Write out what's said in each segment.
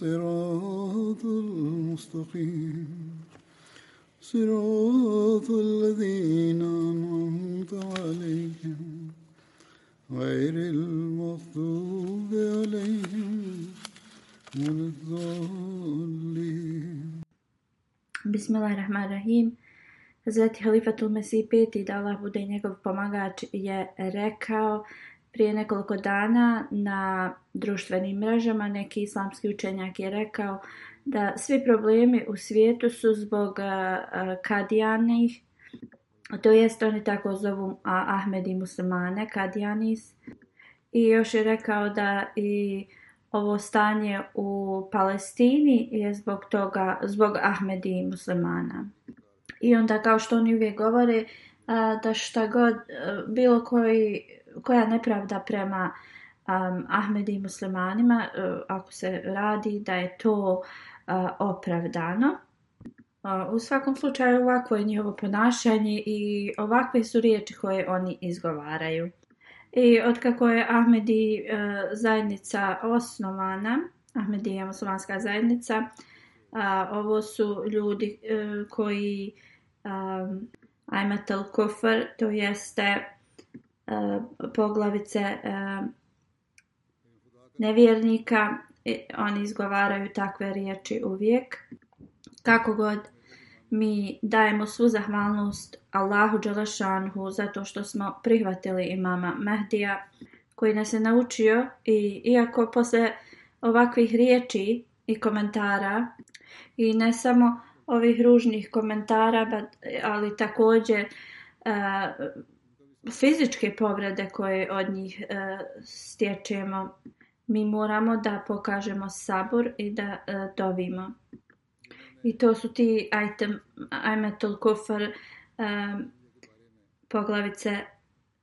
Siraatul mustaqim, siraatul ladinan, amta alihim, gairil muhtube alihim, mulet Bismillahirrahmanirrahim. Zvati Halifatul Mesih da Allah bude njegov pomagač je rekao prije nekoliko dana na društvenim mrežama neki islamski učenjak je rekao da svi problemi u svijetu su zbog e, kadijanih, to jest oni tako zovu Ahmedi muslimane, kadijanis. I još je rekao da i ovo stanje u Palestini je zbog toga, zbog Ahmedi muslimana. I onda kao što oni uvijek govore, e, da šta god e, bilo koji koja nepravda prema um, Ahmedi i muslimanima, uh, ako se radi da je to uh, opravdano. Uh, u svakom slučaju ovako je njihovo ponašanje i ovakve su riječi koje oni izgovaraju. I kako je Ahmedi zajednica osnovana, Ahmedi je muslimanska zajednica, ovo su ljudi koji um, ajmatel kofr, to jeste Eh, poglavice eh, nevjernika. Oni izgovaraju takve riječi uvijek. Kako god mi dajemo svu zahvalnost Allahu Đalašanhu zato što smo prihvatili imama Mehdija koji nas je naučio i iako posle ovakvih riječi i komentara i ne samo ovih ružnih komentara ali također eh, fizičke povrede koje od njih e, stječemo, mi moramo da pokažemo sabor i da e, dobimo. I to su ti item, ajme e, poglavice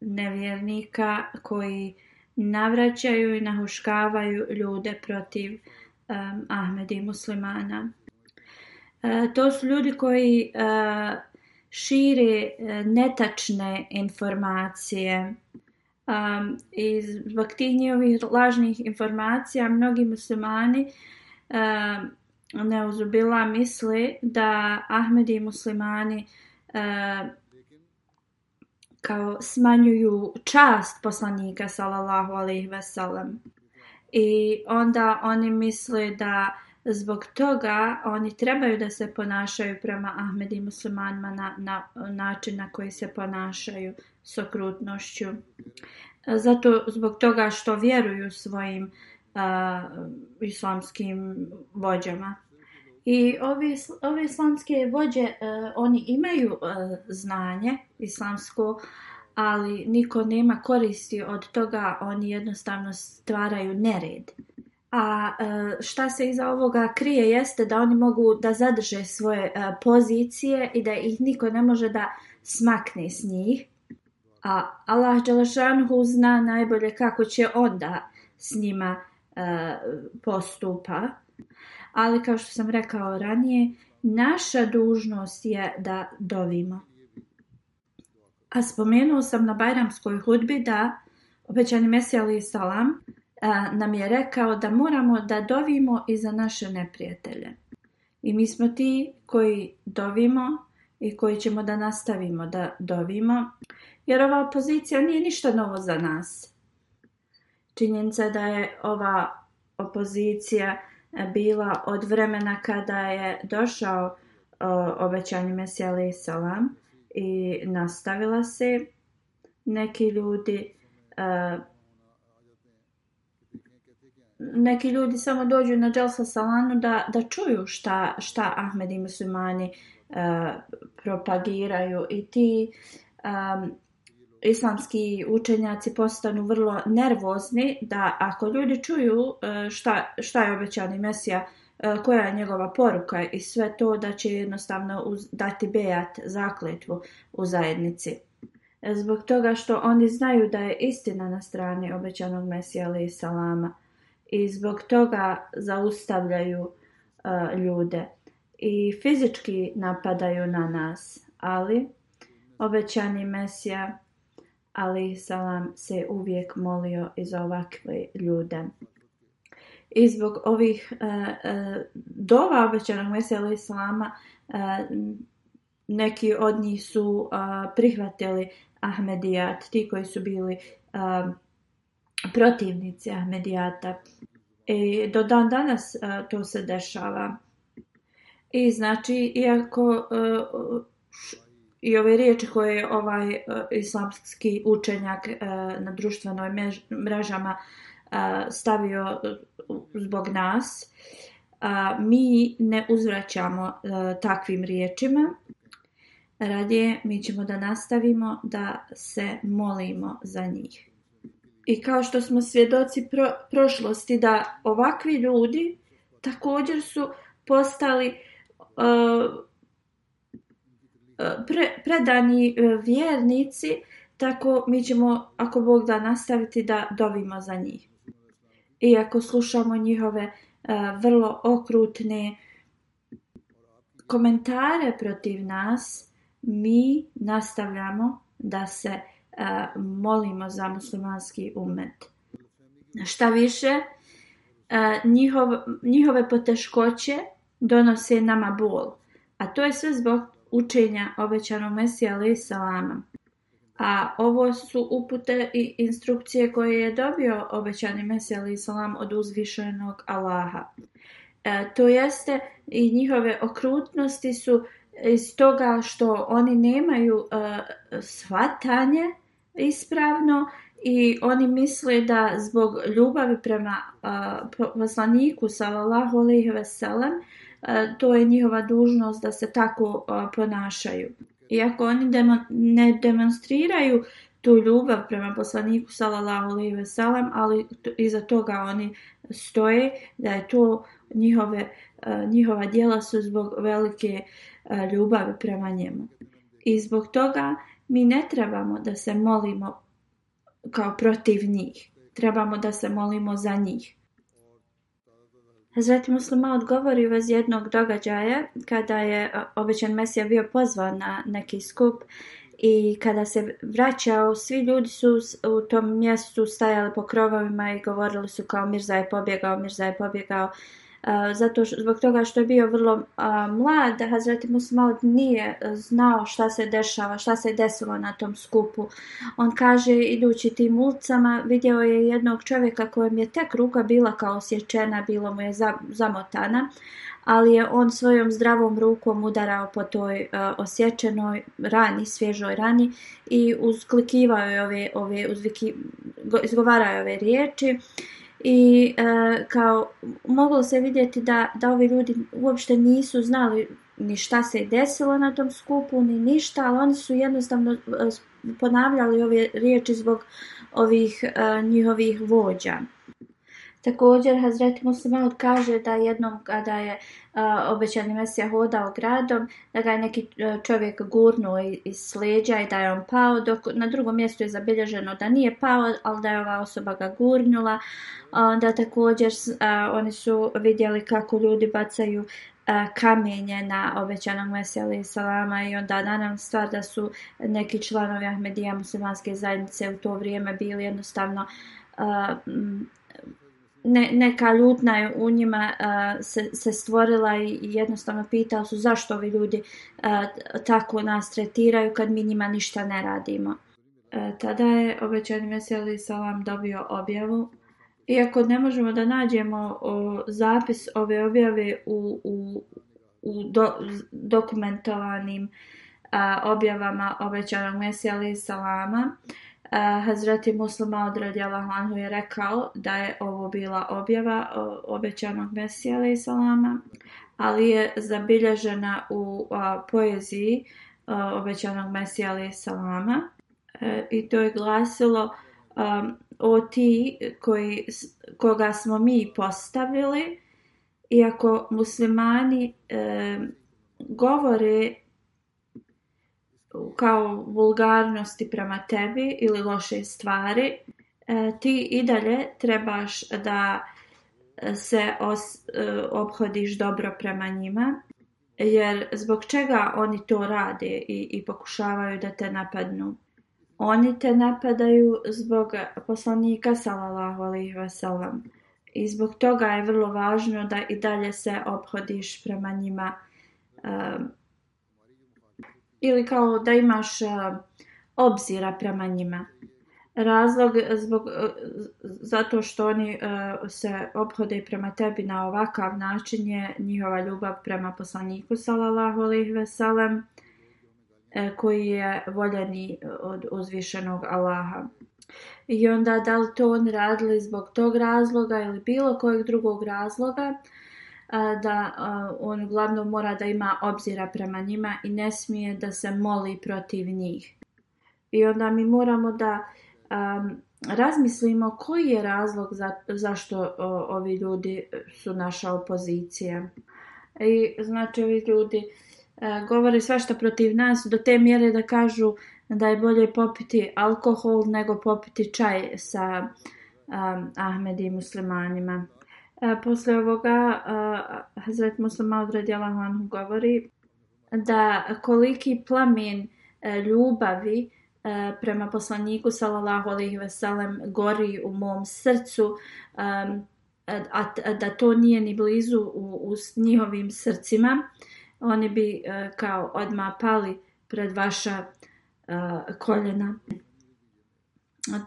nevjernika koji navraćaju i nahuškavaju ljude protiv Ahmedi muslimana. to su ljudi koji šire netačne informacije. Iz I zbog tih njihovih lažnih informacija mnogi muslimani um, neuzubila misli da Ahmedi muslimani kao smanjuju čast poslanika sallallahu alaihi wasallam. I onda oni misle da Zbog toga oni trebaju da se ponašaju prema Ahmed i muslimanima na, na način na koji se ponašaju s okrutnošću. Zato zbog toga što vjeruju svojim islamskim vođama. I ovi, ovi islamske vođe, oni imaju znanje islamsko, ali niko nema koristi od toga, oni jednostavno stvaraju nered a e, šta se iza ovoga krije jeste da oni mogu da zadrže svoje e, pozicije i da ih niko ne može da smakne s njih. A Allah zna najbolje kako će onda s njima e, postupa. Ali kao što sam rekao ranije, naša dužnost je da dovimo. A spomenuo sam na Bajramskoj hudbi da obećani Mesija Salam nam je rekao da moramo da dovimo i za naše neprijatelje. I mi smo ti koji dovimo i koji ćemo da nastavimo da dovimo, jer ova opozicija nije ništa novo za nas. Činjenica da je ova opozicija e, bila od vremena kada je došao obećanje Mesija Salam i nastavila se. Neki ljudi e, neki ljudi samo dođu na Dželsa Salanu da, da čuju šta, šta Ahmed i muslimani e, propagiraju i ti islamski učenjaci postanu vrlo nervozni da ako ljudi čuju e, šta, šta je obećani Mesija, e, koja je njegova poruka i sve to da će jednostavno dati bejat zakletvu u zajednici. Zbog toga što oni znaju da je istina na strani obećanog Mesija ali i Salama i zbog toga zaustavljaju e, ljude i fizički napadaju na nas, ali obećani Mesija ali Salam se uvijek molio i za ovakve ljude. I zbog ovih e, e, dova obećanog Mesija ali neki od njih su prihvatili Ahmedijat, ti koji su bili Protivnica medijata. I e, do dan danas e, to se dešava. I znači, iako e, i ove riječi koje je ovaj islamski učenjak na društvenoj mrežama stavio zbog nas, mi ne uzvraćamo takvim riječima. Radije mi ćemo da nastavimo da se molimo za njih i kao što smo svjedoci prošlosti da ovakvi ljudi također su postali e, e, predani e, vjernici tako mi ćemo ako Bog da nastaviti da dovimo za njih i ako slušamo njihove vrlo okrutne komentare protiv nas mi nastavljamo da se E, molimo za muslimanski umet. Šta više, e, njihove poteškoće donose nama bol, a to je sve zbog učenja obećanog Mesija alaih salama. A ovo su upute i instrukcije koje je dobio obećani Mesija alaih salam od uzvišenog Allaha. E, to jeste i njihove okrutnosti su iz toga što oni nemaju e, svatanje ispravno i oni misle da zbog ljubavi prema poslaniku sallallahu alejhi to je njihova dužnost da se tako ponašaju. Iako oni ne demonstriraju tu ljubav prema poslaniku sallallahu alejhi ve sellem, ali iza toga oni stoje da je to njihove njihova djela su zbog velike ljubavi prema njemu. I zbog toga mi ne trebamo da se molimo kao protiv njih. Trebamo da se molimo za njih. Hazreti Muslima odgovori vas jednog događaja kada je obećan Mesija bio pozvan na neki skup i kada se vraćao, svi ljudi su u tom mjestu stajali po krovovima i govorili su kao Mirza je pobjegao, Mirza je pobjegao. E, zato zbog toga što je bio vrlo mlad, Hazreti Musmaud nije e, znao šta se dešava, šta se desilo na tom skupu. On kaže, idući tim ulicama, vidio je jednog čovjeka kojem je tek ruka bila kao sječena, bilo mu je zamotana, ali je on svojom zdravom rukom udarao po toj a, e, osječenoj rani, svježoj rani i uzklikivao je ove, ove izgovarao ove riječi i e, kao moglo se vidjeti da, da ovi ljudi uopšte nisu znali ni šta se je desilo na tom skupu ni ništa, ali oni su jednostavno e, ponavljali ove riječi zbog ovih e, njihovih vođa. Također Hazret muslima kaže da jednom kada je obećani Mesija hodao gradom, da ga je neki e, čovjek gurnuo iz sleđa i da je on pao, dok na drugom mjestu je zabilježeno da nije pao, ali da je ova osoba ga gurnula. Onda također oni su vidjeli kako ljudi bacaju kamenje na obećanog Mesija ali salama i onda naravno stvar da su neki članovi Ahmedija muslimanske zajednice u to vrijeme bili jednostavno ne, neka ljutna je u njima e, se, se stvorila i jednostavno pitao su zašto ovi ljudi e, tako nas tretiraju kad mi njima ništa ne radimo. E, tada je obećani Mesija Salam dobio objavu. Iako ne možemo da nađemo zapis ove objave u, u, dokumentovanim objavama obećanog Mesija Salama, Hazreti Muslima odradjala Hanhu je rekao da je ovo bila objava obećanog Mesija salama, ali je zabilježena u poeziji obećanog Mesija salama e, i to je glasilo o ti koji, koga smo mi postavili iako muslimani e, govore kao vulgarnosti prema tebi ili loše stvari, e, ti i dalje trebaš da se os, e, obhodiš dobro prema njima. Jer zbog čega oni to rade i, i pokušavaju da te napadnu? Oni te napadaju zbog poslanika sallallahu alaihi wasallam. I zbog toga je vrlo važno da i dalje se obhodiš prema njima e, ili kao da imaš e, obzira prema njima. Razlog e, zbog, e, zato što oni se obhode prema tebi na ovakav način je njihova ljubav prema poslaniku sallallahu alejhi ve koji je voljeni od uzvišenog Allaha. I onda da li to on radili zbog tog razloga ili bilo kojeg drugog razloga, da on glavno mora da ima obzira prema njima i ne smije da se moli protiv njih. I onda mi moramo da razmislimo koji je razlog za, zašto ovi ljudi su naša opozicija. I znači ovi ljudi e, govore svašta protiv nas do te mjere da kažu da je bolje popiti alkohol nego popiti čaj sa um, i muslimanima. Poslije ovoga Hazret Muslima odredjala govori da koliki plamen e, ljubavi e, prema poslaniku sallallahu alejhi gori u mom srcu a da to nije ni blizu u, njihovim srcima oni bi e, kao odma pali pred vaša koljena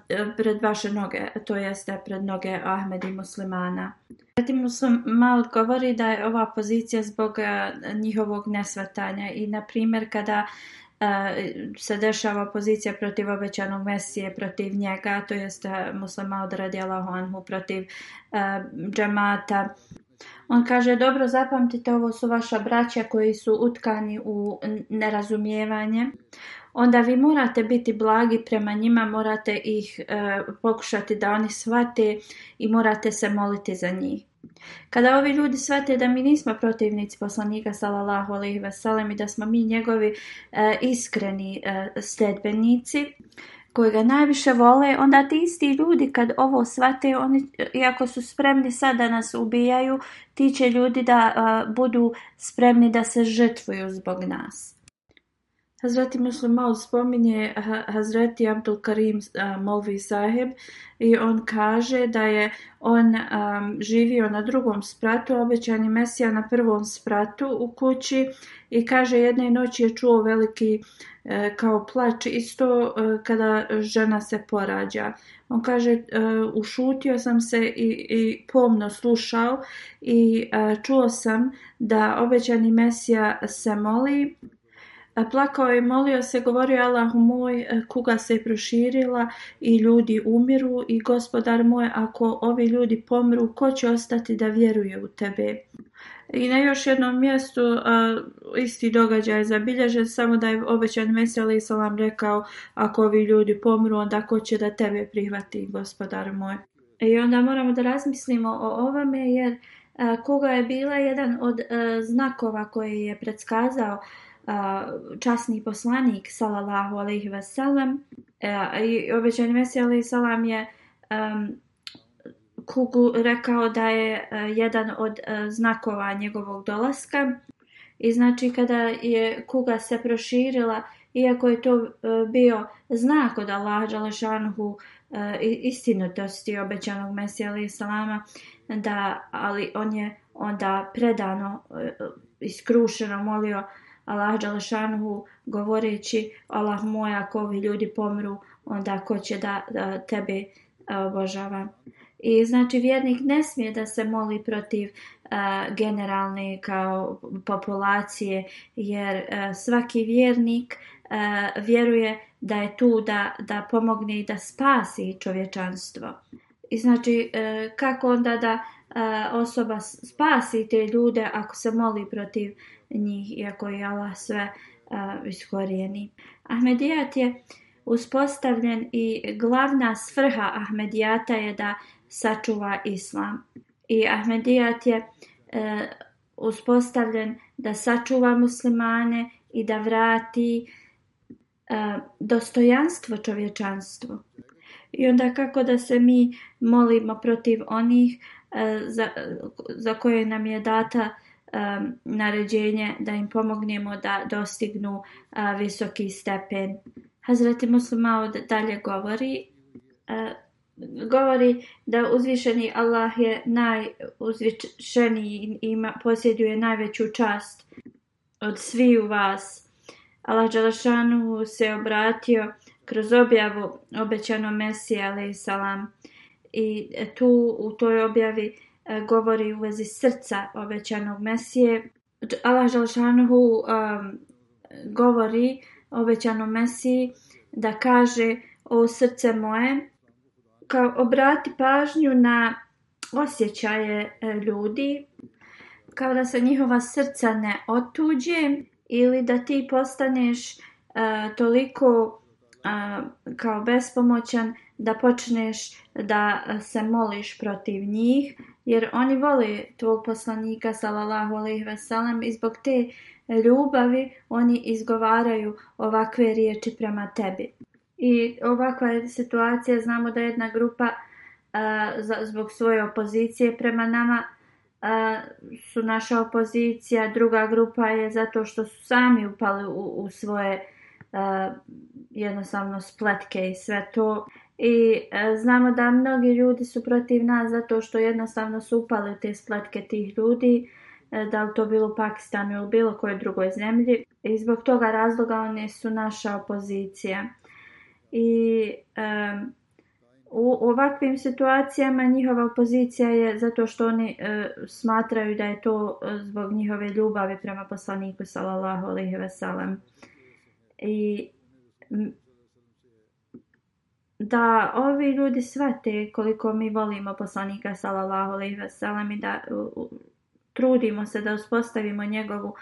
E, pred vaše noge, to jeste pred noge Ahmed i muslimana. Zatim muslima odgovori da je ova pozicija zbog e, njihovog nesvatanja i na primjer kada e, se dešava pozicija protiv obećanog Mesije, protiv njega, to jeste muslima od Honhu, protiv džemata, on kaže, dobro zapamtite, ovo su vaša braća koji su utkani u nerazumijevanje. Onda vi morate biti blagi prema njima, morate ih e, pokušati da oni shvate i morate se moliti za njih. Kada ovi ljudi shvate da mi nismo protivnici poslanika sallallahu alejhi ve i da smo mi njegovi e, iskreni e, sledbenici, koji ga najviše vole, onda ti isti ljudi kad ovo shvate, oni, iako su spremni sad da nas ubijaju, ti će ljudi da budu spremni da se žrtvuju zbog nas. Hazreti Muslim spominje Hazreti Abdul Karim Molvi Saheb i on kaže da je on živio na drugom spratu, obećani Mesija na prvom spratu u kući i kaže jedne noći je čuo veliki e, kao plač isto e, kada žena se porađa. On kaže e, ušutio sam se i, i pomno slušao i čuo sam da obećani Mesija se moli Plakao je, molio se, govorio Allah moj, e, kuga se proširila i ljudi umiru i gospodar moj, ako ovi ljudi pomru, ko će ostati da vjeruje u tebe? I na još jednom mjestu isti događaj je zabilježen, samo da je obećan Mesija Ali Salam rekao, ako ovi ljudi pomru, onda ko će da tebe prihvati, gospodar moj? I onda moramo da razmislimo o ovome, jer kuga je bila jedan od e, znakova koje je predskazao časni poslanik sallallahu alaihi sellem i obećan Mesija alaihi salam je Kugu rekao da je e, jedan od e, znakova njegovog dolaska i znači kada je kuga se proširila iako je to e, bio znak od Allaha uh, istinitosti obećanog Mesija alaihi salama da, ali on je onda predano iskrušeno molio Allah Đalešanhu govoreći Allah moja ako ovi ljudi pomru onda ko će da, da tebe obožava. I znači vjernik ne smije da se moli protiv generalne kao populacije jer svaki vjernik vjeruje da je tu da, da pomogne i da spasi čovječanstvo. I znači e, kako onda da osoba spasi te ljude ako se moli protiv njih, iako je Allah sve uh, e, iskorijeni. Ahmedijat je uspostavljen i glavna svrha Ahmedijata je da sačuva islam. I Ahmedijat je e, uspostavljen da sačuva muslimane i da vrati e, dostojanstvo čovječanstvu. I onda kako da se mi molimo protiv onih za, za koje nam je data um, naređenje da im pomognemo da dostignu uh, visoki stepen. Hazreti muslima dalje govori, uh, govori da uzvišeni Allah je najuzvišeniji i posjeduje najveću čast od sviju vas. Allah Đalašanu se obratio kroz objavu obećano Mesije, salam. I tu u toj objavi Eh, govori u vezi srca obećanog Mesije. Allah Žalšanhu um, govori obećanom Mesiji da kaže o srce moje, kao obrati pažnju na osjećaje e, ljudi, kao da se njihova srca ne otuđe ili da ti postaneš e, toliko kao bespomoćan da počneš da se moliš protiv njih jer oni vole tvog poslanika salalahu alejhi ve i zbog te ljubavi oni izgovaraju ovakve riječi prema tebi. I ovakva je situacija, znamo da jedna grupa zbog svoje opozicije prema nama su naša opozicija, druga grupa je zato što su sami upali u svoje E, jednostavno spletke i sve to. I e, znamo da mnogi ljudi su protiv nas zato što jednostavno su upali te spletke tih ljudi e, da li to bilo u Pakistanu ili bilo kojoj drugoj zemlji. I zbog toga razloga oni su naša opozicija. I u ovakvim situacijama njihova opozicija je zato što oni smatraju da je to zbog njihove ljubavi prema poslaniku sallallahu alejhi ve i da ovi ljudi svate koliko mi volimo poslanika sallallahu alejhi ve i da trudimo se da uspostavimo njegovu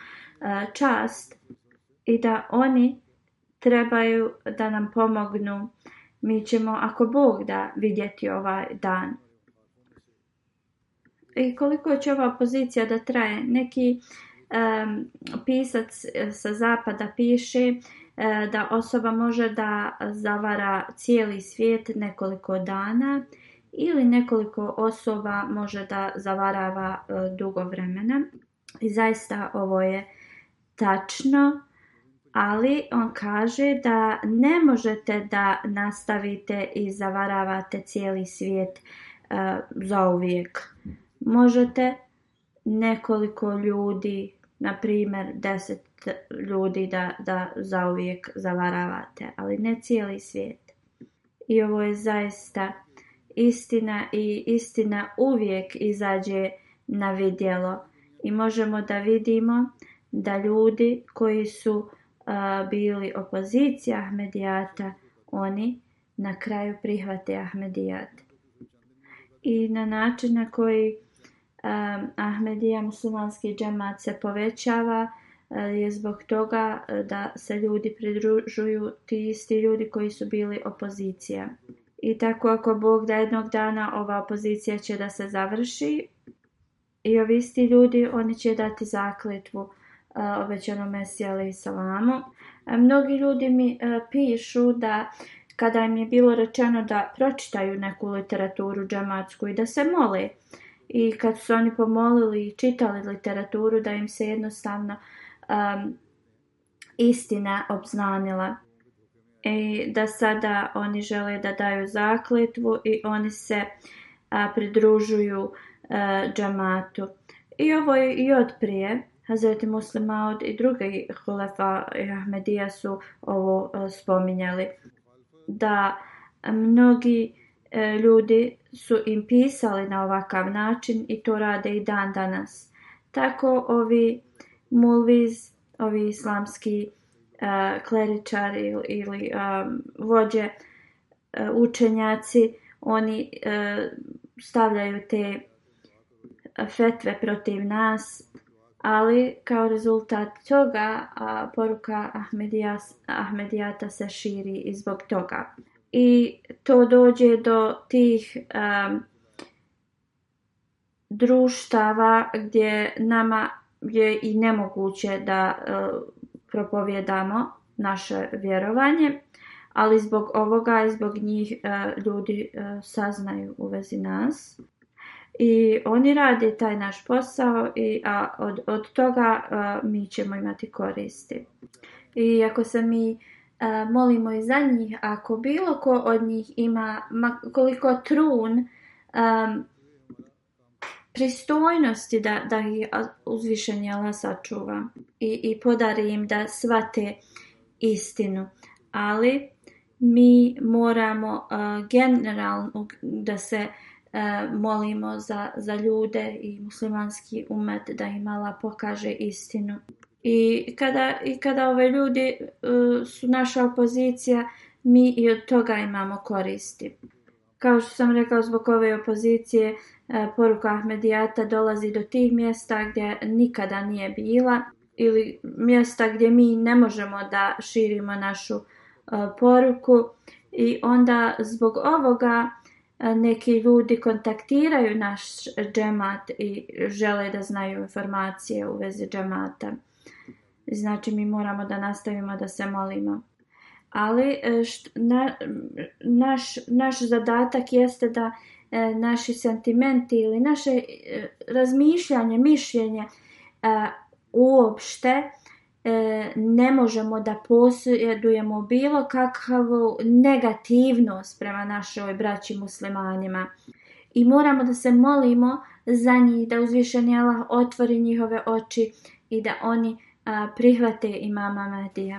e, čast i da oni trebaju da nam pomognu. Mi ćemo, ako Bog da, vidjeti ovaj dan. I koliko će ova pozicija da traje? Neki pisac sa zapada piše E, da osoba može da zavara cijeli svijet nekoliko dana ili nekoliko osoba može da zavarava e, dugo vremena. I zaista ovo je tačno, ali on kaže da ne možete da nastavite i zavaravate cijeli svijet e, za uvijek Možete nekoliko ljudi, na primjer 10 ljudi da, da zauvijek zavaravate, ali ne cijeli svijet. I ovo je zaista istina i istina uvijek izađe na vidjelo. I možemo da vidimo da ljudi koji su bili opozicija Ahmedijata, oni na kraju prihvate Ahmedijat. I na način na koji uh, Ahmedija muslimanski džemat se povećava Eh, je zbog toga eh, da se ljudi pridružuju ti isti ljudi koji su bili opozicija. I tako ako Bog da jednog dana ova opozicija će da se završi i ovi isti ljudi oni će dati zakletvu eh, obećano Mesija ali i Mnogi ljudi mi pišu da kada im je bilo rečeno da pročitaju neku literaturu džamatsku i da se mole. I kad su oni pomolili i čitali literaturu da im se jednostavno istina obznanila. I da sada oni žele da daju zakletvu i oni se pridružuju e, džamatu. I ovo je i od prije. Hazreti Muslim i drugi hulefa i Ahmedija su ovo e, spominjali. Da mnogi e, ljudi su im pisali na ovakav način i to rade i dan danas. Tako ovi mulviz, ovi islamski uh, kleričari ili, um, vođe, uh, učenjaci, oni uh, stavljaju te fetve protiv nas, ali kao rezultat toga poruka Ahmedijas, Ahmedijata se širi i zbog toga. I to dođe do tih um, društava gdje nama je i nemoguće da e, propovjedamo naše vjerovanje, ali zbog ovoga i zbog njih e, ljudi e, saznaju u vezi nas. I oni rade taj naš posao, i, a od, toga mi ćemo imati koristi. I ako se mi molimo i za njih, ako bilo ko od njih ima koliko trun pristojnosti da, da ih više jela sačuva i, i podari im da svate istinu. Ali mi moramo generalno da se molimo za, za ljude i muslimanski umet da im mala pokaže istinu. I kada, i kada ove ljudi e, su naša opozicija, mi i od toga imamo koristi. Kao što sam rekao, zbog ove opozicije E, poruka Ahmedijata dolazi do tih mjesta gdje nikada nije bila ili mjesta gdje mi ne možemo da širimo našu e, poruku i onda zbog ovoga e, neki ljudi kontaktiraju naš džemat i žele da znaju informacije u vezi džemata. Znači mi moramo da nastavimo da se molimo ali e, št, naš, naš zadatak jeste da e, naši sentimenti ili naše e, razmišljanje, mišljenje e, uopšte ne možemo da posjedujemo bilo kakvu negativnost prema našoj braći muslimanima. I moramo da se molimo za njih, da uzvišeni Allah otvori njihove oči i da oni a, prihvate imama medija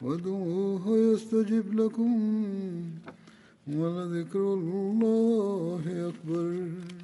فادعوه يستجب لكم ولذكر الله أكبر